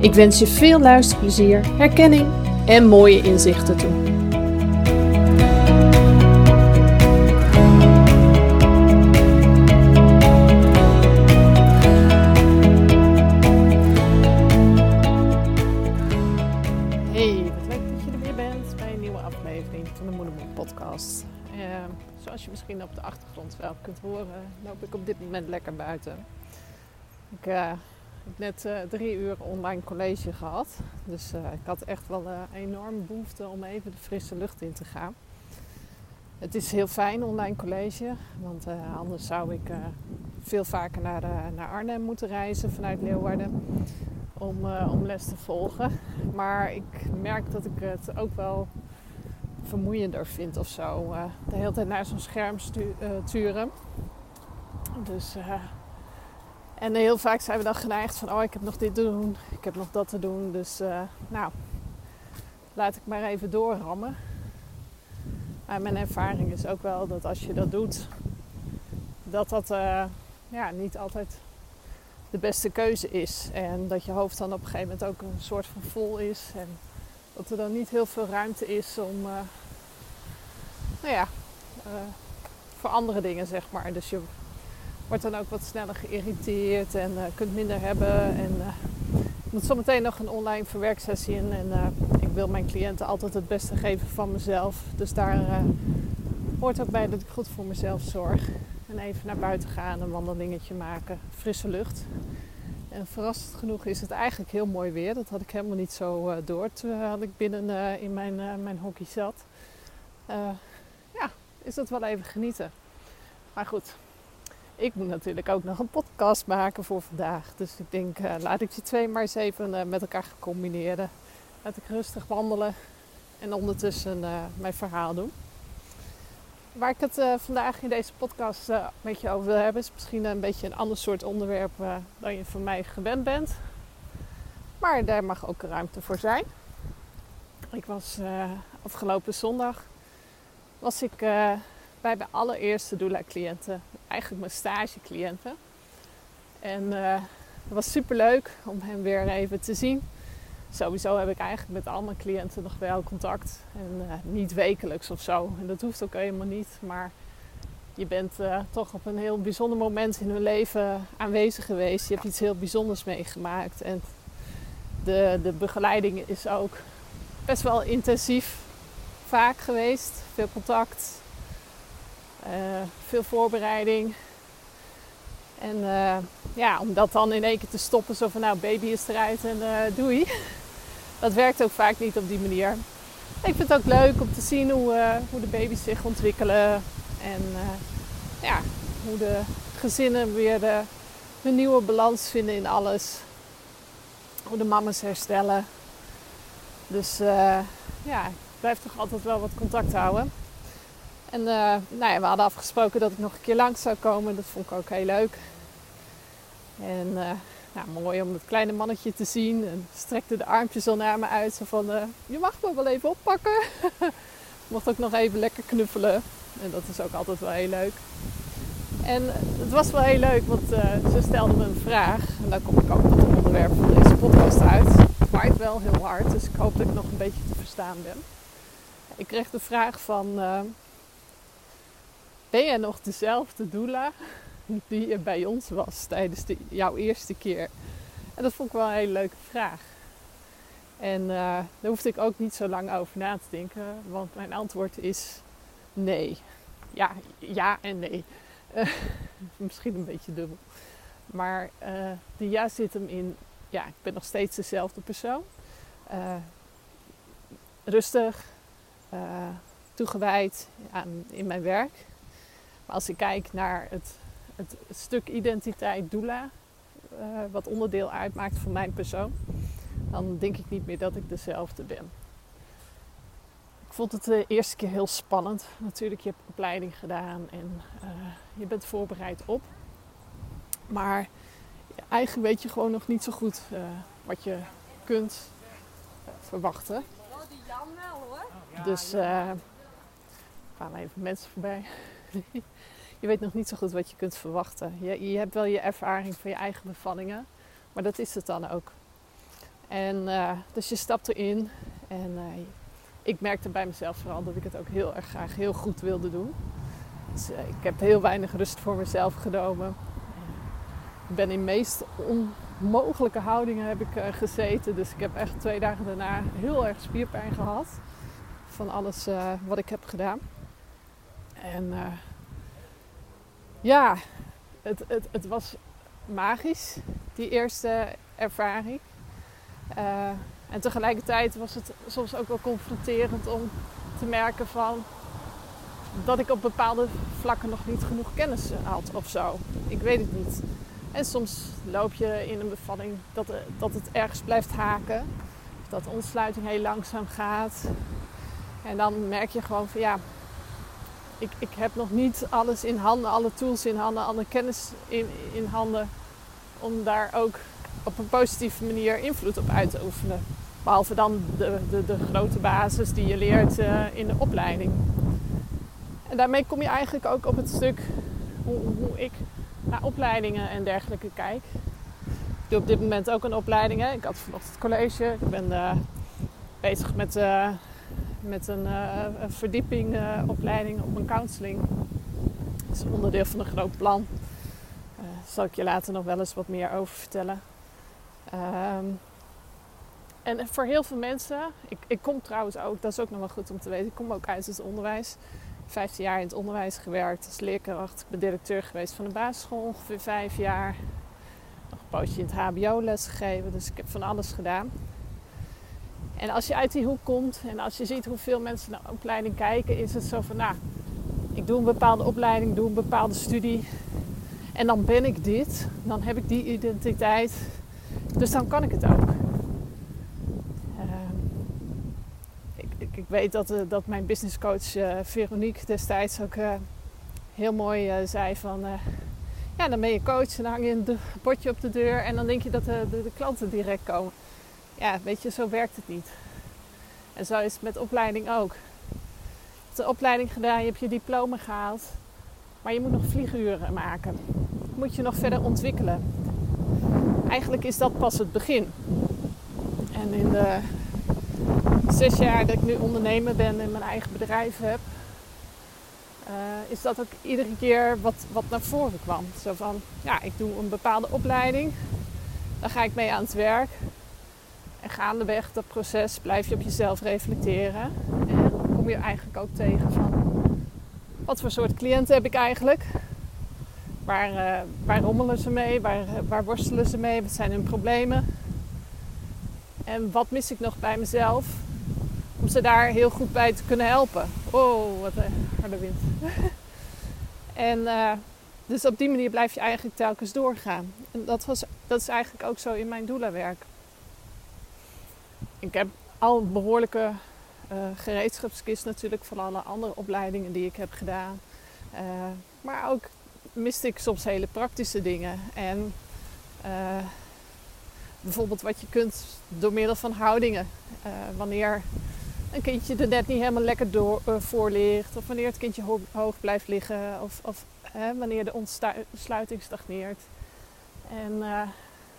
Ik wens je veel luisterplezier, herkenning en mooie inzichten toe. Hey, wat leuk dat je er weer bent bij een nieuwe aflevering van de Moedermoed podcast. Uh, zoals je misschien op de achtergrond wel kunt horen, loop ik op dit moment lekker buiten. Ik heb net uh, drie uur online college gehad, dus ik had echt wel een enorme behoefte om even de frisse lucht in te gaan. Het is heel fijn online college, want anders zou ik veel vaker naar, naar Arnhem moeten reizen vanuit Leeuwarden om, om les te volgen. Maar ik merk dat ik het ook wel vermoeiender vind of zo. De hele tijd naar zo'n scherm stu- uh, turen. Dus, en heel vaak zijn we dan geneigd van, oh ik heb nog dit te doen, ik heb nog dat te doen. Dus nou, laat ik maar even doorrammen. Maar mijn ervaring is ook wel dat als je dat doet, dat dat ja, niet altijd de beste keuze is. En dat je hoofd dan op een gegeven moment ook een soort van vol is. En dat er dan niet heel veel ruimte is om, uh, nou ja, voor andere dingen zeg maar. Dus je wordt dan ook wat sneller geïrriteerd en uh, kunt minder hebben. En ik moet zometeen nog een online verwerksessie in. En ik wil mijn cliënten altijd het beste geven van mezelf. Dus daar hoort ook bij dat ik goed voor mezelf zorg. En even naar buiten gaan, een wandelingetje maken, frisse lucht. En verrassend genoeg is het eigenlijk heel mooi weer. Dat had ik helemaal niet zo uh, door terwijl ik binnen uh, in mijn, uh, mijn hockey zat. ja, is dat wel even genieten. Maar goed, ik moet natuurlijk ook nog een podcast maken voor vandaag. Dus ik denk, laat ik die twee maar eens even met elkaar combineren. Laat ik rustig wandelen en ondertussen mijn verhaal doen. Waar ik het vandaag in deze podcast met je over wil hebben, is misschien een beetje een ander soort onderwerp dan je van mij gewend bent. Maar daar mag ook ruimte voor zijn. Ik was afgelopen zondag was ik bij mijn allereerste doula-cliënten, eigenlijk mijn stage-cliënten. En het was super leuk om hem weer even te zien sowieso heb ik eigenlijk met al mijn cliënten nog wel contact. En uh, niet wekelijks of zo. En dat hoeft ook helemaal niet. Maar je bent uh, toch op een heel bijzonder moment in hun leven aanwezig geweest. Je hebt iets heel bijzonders meegemaakt. En de, de begeleiding is ook best wel intensief vaak geweest. Veel contact. Uh, veel voorbereiding. En uh, ja, om dat dan in één keer te stoppen, zo van nou, baby is eruit en uh, doei. Dat werkt ook vaak niet op die manier. Ik vind het ook leuk om te zien hoe, hoe de baby's zich ontwikkelen. En ja, hoe de gezinnen weer de, nieuwe balans vinden in alles. Hoe de mama's herstellen. Dus ja, ik blijf toch altijd wel wat contact houden. En uh, nou ja, we hadden afgesproken dat ik nog een keer langs zou komen. Dat vond ik ook heel leuk. En uh, nou, mooi om het kleine mannetje te zien. En strekte de armpjes al naar me uit. Zo van, uh, je mag me wel even oppakken. Mocht ook nog even lekker knuffelen. En dat is ook altijd wel heel leuk. En het was wel heel leuk, want ze stelde me een vraag. En daar kom ik ook met het onderwerp van deze podcast uit. Het waait wel heel hard, dus ik hoop dat ik nog een beetje te verstaan ben. Ik kreeg de vraag van ben jij nog dezelfde doula die je bij ons was tijdens de, jouw eerste keer? En dat vond ik wel een hele leuke vraag. En uh, daar hoefde ik ook niet zo lang over na te denken, want mijn antwoord is nee. Ja, ja en nee. Uh, misschien een beetje dubbel. Maar uh, de ja zit hem in, ja, ik ben nog steeds dezelfde persoon. rustig, toegewijd aan, in mijn werk. Maar als ik kijk naar het, het, stuk identiteit doula, wat onderdeel uitmaakt van mijn persoon, dan denk ik niet meer dat ik dezelfde ben. Ik vond het de eerste keer heel spannend. Natuurlijk, je hebt opleiding gedaan en uh, je bent voorbereid op. Maar eigenlijk weet je gewoon nog niet zo goed uh, wat je kunt verwachten. Oh, die Jan wel hoor. Dus uh, gaan even mensen voorbij. je weet nog niet zo goed wat je kunt verwachten. Je, je hebt wel je ervaring van je eigen bevallingen, maar dat is het dan ook. En uh, dus je stapt erin en uh, ik merkte bij mezelf vooral dat ik het ook heel erg graag heel goed wilde doen. Dus uh, ik heb heel weinig rust voor mezelf genomen. Ik ben in meest onmogelijke houdingen heb ik gezeten. Dus ik heb echt twee dagen daarna heel erg spierpijn gehad. Van alles wat ik heb gedaan. En ja, het, het, het was magisch, die eerste ervaring. Uh, en tegelijkertijd was het soms ook wel confronterend om te merken van dat ik op bepaalde vlakken nog niet genoeg kennis had of zo. Ik weet het niet. En soms loop je in een bevalling dat, dat het ergens blijft haken. Of dat de ontsluiting heel langzaam gaat. En dan merk je gewoon van ja, ik, ik heb nog niet alles in handen, alle tools in handen, alle kennis in, in handen om daar ook op een positieve manier invloed op uit te oefenen. Behalve dan de, de, de grote basis die je leert uh, in de opleiding. En daarmee kom je eigenlijk ook op het stuk hoe, hoe ik naar opleidingen en dergelijke kijk. Ik doe op dit moment ook een opleiding. Hè. Ik had vanochtend college. Ik ben uh, bezig met, uh, met een, een verdiepingopleiding op een counseling. Dat is onderdeel van een groot plan. Daar zal ik je later nog wel eens wat meer over vertellen. Um, en voor heel veel mensen, ik, ik kom trouwens ook, dat is ook nog wel goed om te weten, ik kom ook uit het onderwijs. 15 jaar in het onderwijs gewerkt als leerkracht. Ik ben directeur geweest van de basisschool ongeveer vijf jaar. Nog een poosje in het HBO les gegeven, dus ik heb van alles gedaan. En als je uit die hoek komt en als je ziet hoeveel mensen naar opleiding kijken, is het zo van, nou, ik doe een bepaalde opleiding, doe een bepaalde studie. En dan ben ik dit, dan heb ik die identiteit dus dan kan ik het ook. Uh, ik, weet dat, uh, dat mijn businesscoach uh, Veronique destijds ook uh, heel mooi zei van... ja, dan ben je coach en dan hang je een bordje op de deur en dan denk je dat de, de klanten direct komen. Ja, weet je, zo werkt het niet. En zo is het met opleiding ook. Je hebt de opleiding gedaan, je hebt je diploma gehaald. Maar je moet nog vlieguren maken. Moet je nog verder ontwikkelen eigenlijk is dat pas het begin. En in de zes jaar dat ik nu ondernemer ben en mijn eigen bedrijf heb, uh, is dat ook iedere keer wat, wat naar voren kwam. Zo van, ja, ik doe een bepaalde opleiding, dan ga ik mee aan het werk. En gaandeweg dat proces blijf je op jezelf reflecteren. En kom je eigenlijk ook tegen van, wat voor soort cliënten heb ik eigenlijk? Waar, waar rommelen ze mee? Waar, waar worstelen ze mee? Wat zijn hun problemen? En wat mis ik nog bij mezelf om ze daar heel goed bij te kunnen helpen? Oh, wat een harde wind. en uh, dus op die manier blijf je eigenlijk telkens doorgaan. En dat, was, dat is eigenlijk ook zo in mijn doelenwerk. Ik heb al behoorlijke uh, gereedschapskist natuurlijk van alle andere opleidingen die ik heb gedaan. Uh, maar ook miste ik soms hele praktische dingen. En uh, bijvoorbeeld wat je kunt door middel van houdingen. Wanneer een kindje er net niet helemaal lekker door, voor ligt. Of wanneer het kindje ho hoog blijft liggen. Of, of wanneer de ontsluiting stagneert. En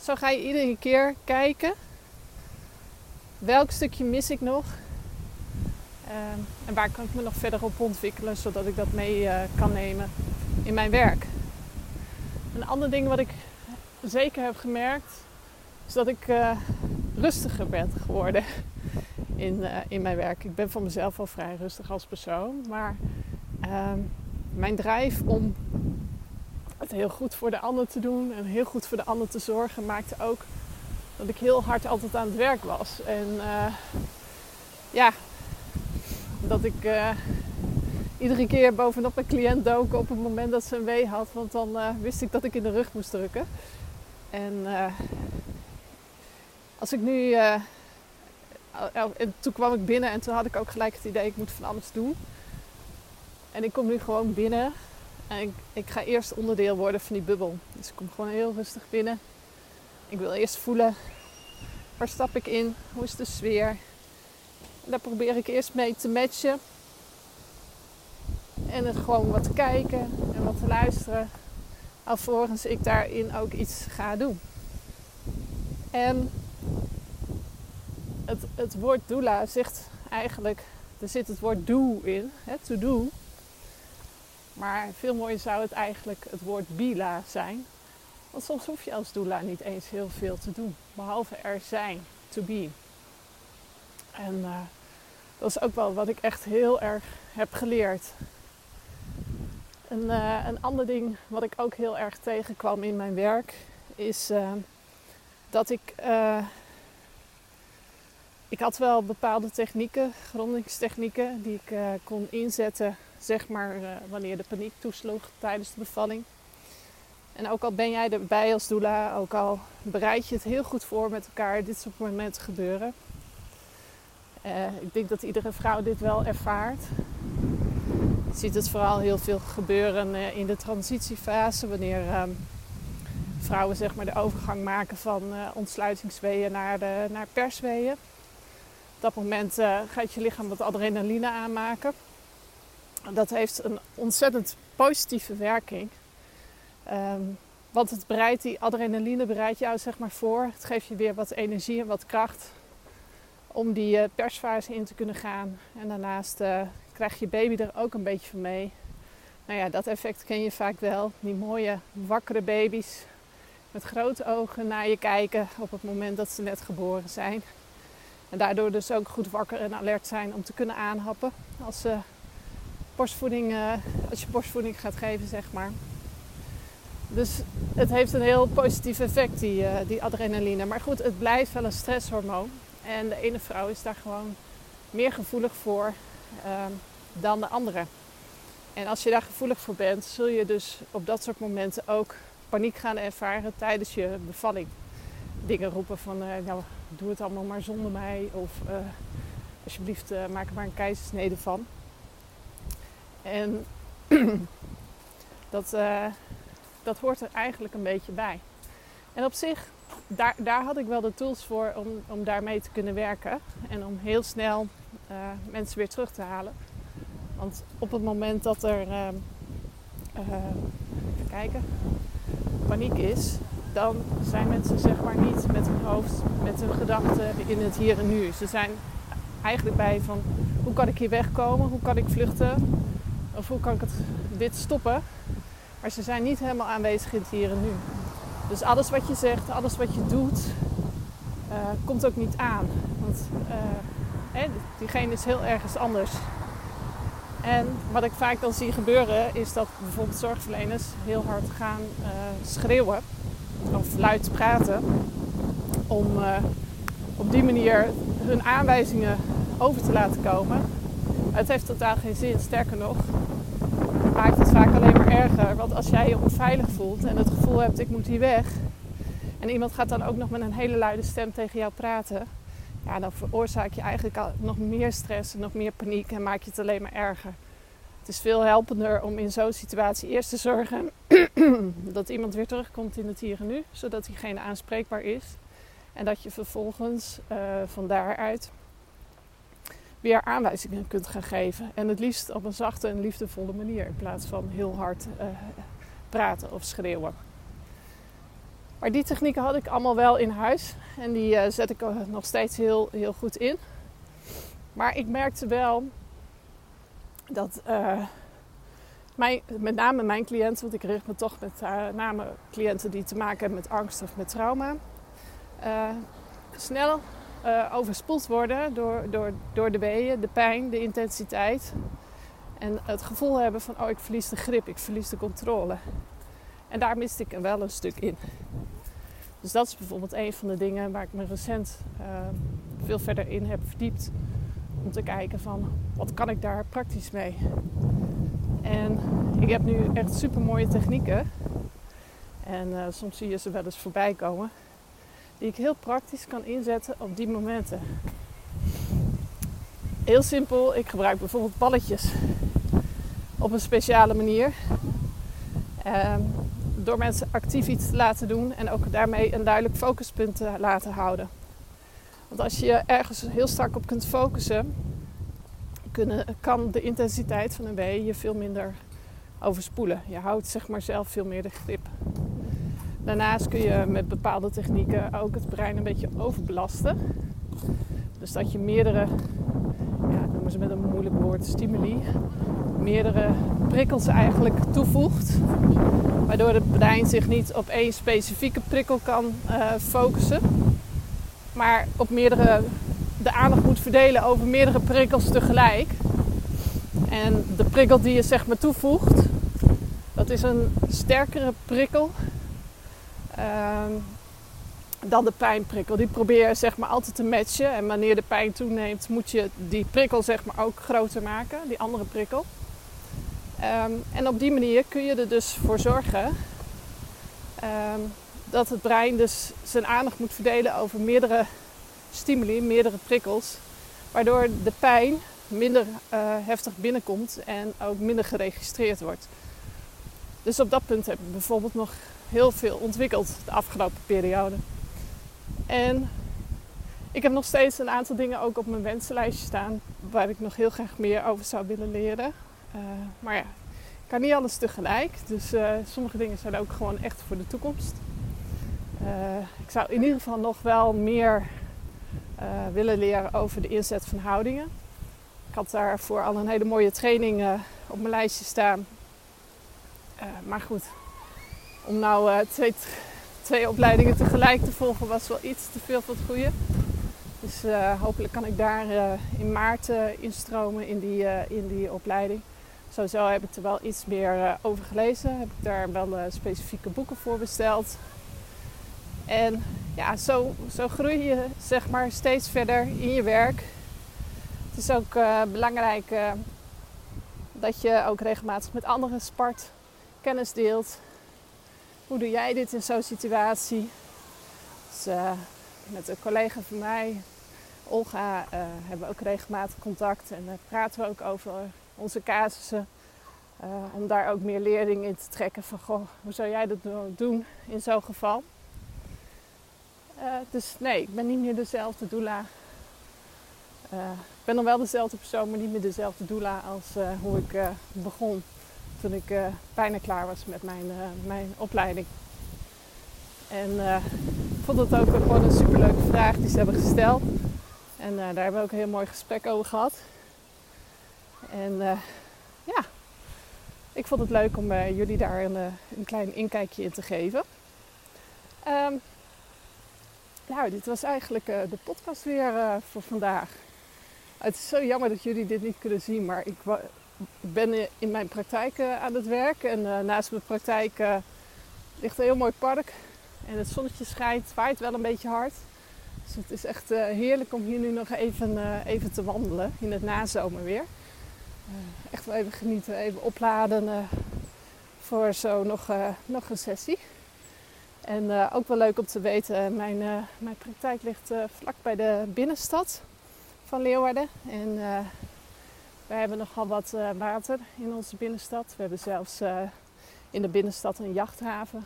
zo ga je iedere keer kijken. Welk stukje mis ik nog? en waar kan ik me nog verder op ontwikkelen zodat ik dat mee kan nemen in mijn werk. Een ander ding wat ik zeker heb gemerkt, is dat ik uh, rustiger ben geworden in, uh, in mijn werk. Ik ben voor mezelf al vrij rustig als persoon. Maar ehm, mijn drijf om het heel goed voor de ander te doen en heel goed voor de ander te zorgen, maakte ook dat ik heel hard altijd aan het werk was. En uh, ja, dat ik uh, iedere keer bovenop mijn cliënt dook op het moment dat ze een wee had. Want dan uh, wist ik dat ik in de rug moest drukken. En als ik nu. en toen kwam ik binnen en toen had ik ook gelijk het idee: ik moet van alles doen. En ik kom nu gewoon binnen en ik, ik ga eerst onderdeel worden van die bubbel. Dus ik kom gewoon heel rustig binnen. Ik wil eerst voelen waar stap ik in, hoe is de sfeer. En daar probeer ik eerst mee te matchen. En het gewoon wat kijken en wat te luisteren. Alvorens ik daarin ook iets ga doen. En het, het woord doula zegt eigenlijk, er zit het woord do in, hè, to do. Maar veel mooier zou het eigenlijk het woord bila zijn. Want soms hoef je als doula niet eens heel veel te doen. Behalve er zijn, to be. En uh, dat is ook wel wat ik echt heel erg heb geleerd. Een, uh, een ander ding wat ik ook heel erg tegenkwam in mijn werk is uh, dat ik. ik had wel bepaalde technieken, grondingstechnieken, die ik kon inzetten zeg maar wanneer de paniek toesloeg tijdens de bevalling. En ook al ben jij erbij als doula, ook al bereid je het heel goed voor met elkaar, dit soort momenten gebeuren. Uh, ik denk dat iedere vrouw dit wel ervaart. Je ziet het vooral heel veel gebeuren uh, in de transitiefase, wanneer uh, vrouwen zeg maar, de overgang maken van ontsluitingsweeën naar, de, naar persweeën. Op dat moment gaat je lichaam wat adrenaline aanmaken dat heeft een ontzettend positieve werking. Um, want het bereidt die adrenaline bereidt jou zeg maar voor. Het geeft je weer wat energie en wat kracht om die uh, persfase in te kunnen gaan. En daarnaast uh, krijgt je baby er ook een beetje van mee. Nou ja, dat effect ken je vaak wel. Die mooie wakkere baby's met grote ogen naar je kijken op het moment dat ze net geboren zijn. En daardoor dus ook goed wakker en alert zijn om te kunnen aanhappen als ze borstvoeding, als je borstvoeding gaat geven, zeg maar. Dus het heeft een heel positief effect, die, uh, die adrenaline. Maar goed, het blijft wel een stresshormoon. En de ene vrouw is daar gewoon meer gevoelig voor uh, dan de andere. En als je daar gevoelig voor bent, zul je dus op dat soort momenten ook paniek gaan ervaren tijdens je bevalling. Dingen roepen van, uh, nou, doe het allemaal maar zonder mij. Of alsjeblieft, maak er maar een keizersnede van. En dat, dat hoort er eigenlijk een beetje bij. En op zich, daar, daar had ik wel de tools voor om, om daarmee te kunnen werken. En om heel snel uh, mensen weer terug te halen. Want op het moment dat er, uh, even kijken, paniek is, dan zijn mensen zeg maar niet met hun hoofd, met hun gedachten in het hier en nu. Ze zijn eigenlijk bij van hoe kan ik hier wegkomen, hoe kan ik vluchten, of hoe kan ik het, dit stoppen? Maar ze zijn niet helemaal aanwezig in het hier en nu. Dus alles wat je zegt, alles wat je doet, uh, komt ook niet aan. Want uh, diegene is heel ergens anders. En wat ik vaak dan zie gebeuren, is dat bijvoorbeeld zorgverleners heel hard gaan uh, schreeuwen of luid praten. Om op die manier hun aanwijzingen over te laten komen. Het heeft totaal geen zin. Sterker nog, maakt het vaak alleen maar erger. Want als jij je onveilig voelt en het gevoel hebt, ik moet hier weg. En iemand gaat dan ook nog met een hele luide stem tegen jou praten. Ja, dan veroorzaak je eigenlijk nog meer stress en nog meer paniek en maak je het alleen maar erger. Het is veel helpender om in zo'n situatie eerst te zorgen dat iemand weer terugkomt in het hier en nu, zodat diegene aanspreekbaar is. En dat je vervolgens uh, van daaruit weer aanwijzingen kunt gaan geven. En het liefst op een zachte en liefdevolle manier in plaats van heel hard uh, praten of schreeuwen. Maar die technieken had ik allemaal wel in huis en die uh, zet ik nog steeds heel, heel goed in. Maar ik merkte wel dat mijn, met name mijn cliënten, want ik richt me toch met name cliënten die te maken hebben met angst of met trauma snel uh, overspoeld worden door, door, door de weeën, de pijn, de intensiteit. En het gevoel hebben van, oh ik verlies de grip, ik verlies de controle. En daar miste ik wel een stuk in. Dus dat is bijvoorbeeld een van de dingen waar ik me recent uh, veel verder in heb verdiept. Om te kijken van, wat kan ik daar praktisch mee? En ik heb nu echt super mooie technieken. En uh, soms zie je ze wel eens voorbij komen die ik heel praktisch kan inzetten op die momenten. Heel simpel, ik gebruik bijvoorbeeld balletjes op een speciale manier. Ehm, door mensen actief iets te laten doen en ook daarmee een duidelijk focuspunt te laten houden. Want als je ergens heel strak op kunt focussen, kunnen, kan de intensiteit van een wee je veel minder overspoelen. Je houdt zeg maar zelf veel meer de grip. Daarnaast kun je met bepaalde technieken ook het brein een beetje overbelasten. Dus dat je meerdere, ja, noemen ze met een moeilijk woord, stimuli, meerdere prikkels eigenlijk toevoegt. Waardoor het brein zich niet op één specifieke prikkel kan uh, focussen. Maar op meerdere, de aandacht moet verdelen over meerdere prikkels tegelijk. En de prikkel die je zeg maar toevoegt, dat is een sterkere prikkel Ehm, dan de pijnprikkel. Die probeer je zeg maar altijd te matchen. En wanneer de pijn toeneemt, moet je die prikkel zeg maar ook groter maken, die andere prikkel. Ehm, en op die manier kun je er dus voor zorgen um, dat het brein dus zijn aandacht moet verdelen over meerdere stimuli, meerdere prikkels. Waardoor de pijn minder uh, heftig binnenkomt en ook minder geregistreerd wordt. Dus op dat punt heb ik bijvoorbeeld nog heel veel ontwikkeld de afgelopen periode. En ik heb nog steeds een aantal dingen ook op mijn wensenlijstje staan waar ik nog heel graag meer over zou willen leren. Uh, maar ja, ik kan niet alles tegelijk. Dus uh, sommige dingen zijn ook gewoon echt voor de toekomst. Uh, ik zou in ieder geval nog wel meer willen leren over de inzet van houdingen. Ik had daarvoor al een hele mooie training op mijn lijstje staan. maar goed, om nou uh, twee, twee opleidingen tegelijk te volgen was wel iets te veel voor het goede. Dus uh, hopelijk kan ik daar uh, in maart instromen in die, in die opleiding. Sowieso heb ik er wel iets meer over gelezen. Heb ik daar wel specifieke boeken voor besteld. En ja, zo, zo groei je zeg maar steeds verder in je werk. Het is ook belangrijk dat je ook regelmatig met anderen spart, kennis deelt. Hoe doe jij dit in zo'n situatie? Dus, uh, met een collega van mij, Olga, uh, hebben we ook regelmatig contact en uh, praten we ook over onze casussen. om daar ook meer leerling in te trekken van goh, hoe zou jij dat doen in zo'n geval? dus nee, ik ben niet meer dezelfde doula. ik ben nog wel dezelfde persoon, maar niet meer dezelfde doula als hoe ik begon toen ik uh, bijna klaar was met mijn, uh, mijn opleiding. En uh, ik vond het ook gewoon een superleuke vraag die ze hebben gesteld. En daar hebben we ook een heel mooi gesprek over gehad. En ja, ik vond het leuk om jullie daar een, een klein inkijkje in te geven. Um, nou, dit was eigenlijk de podcast weer voor vandaag. Het is zo jammer dat jullie dit niet kunnen zien, maar ik, ik ben in mijn praktijk eh, aan het werk. En uh, naast mijn praktijk uh, ligt een heel mooi park. En het zonnetje schijnt, waait wel een beetje hard. Dus het is echt heerlijk om hier nu nog even, even te wandelen in het nazomerweer. echt wel even genieten, even opladen voor zo nog, nog een sessie. En ook wel leuk om te weten, mijn, mijn praktijk ligt vlak bij de binnenstad van Leeuwarden. En we hebben nogal wat uh, water in onze binnenstad. We hebben zelfs uh, in de binnenstad een jachthaven.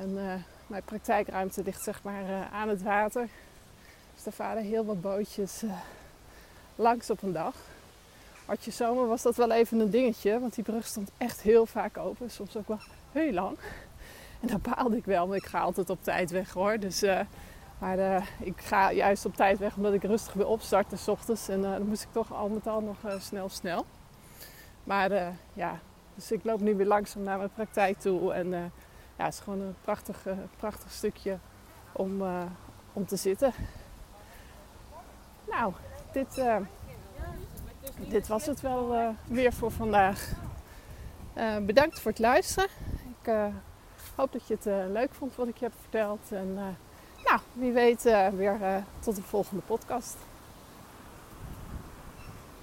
En uh, mijn praktijkruimte ligt zeg maar aan het water. Dus daar varen heel wat bootjes langs op een dag. Hartje zomer was dat wel even een dingetje, want die brug stond echt heel vaak open. Soms ook wel heel lang. En daar baalde ik wel, want ik ga altijd op tijd weg hoor. Dus maar uh, ik ga juist op tijd weg omdat ik rustig wil opstarten s ochtends. En uh, dan moest ik toch al met al nog uh, snel snel. Maar ja, dus ik loop nu weer langzaam naar mijn praktijk toe. En ja, het is gewoon een prachtig, prachtig stukje om, om te zitten. Nou, dit, dit was het wel weer voor vandaag. Bedankt voor het luisteren. Ik hoop dat je het leuk vond wat ik je heb verteld. En wie weet weer tot de volgende podcast.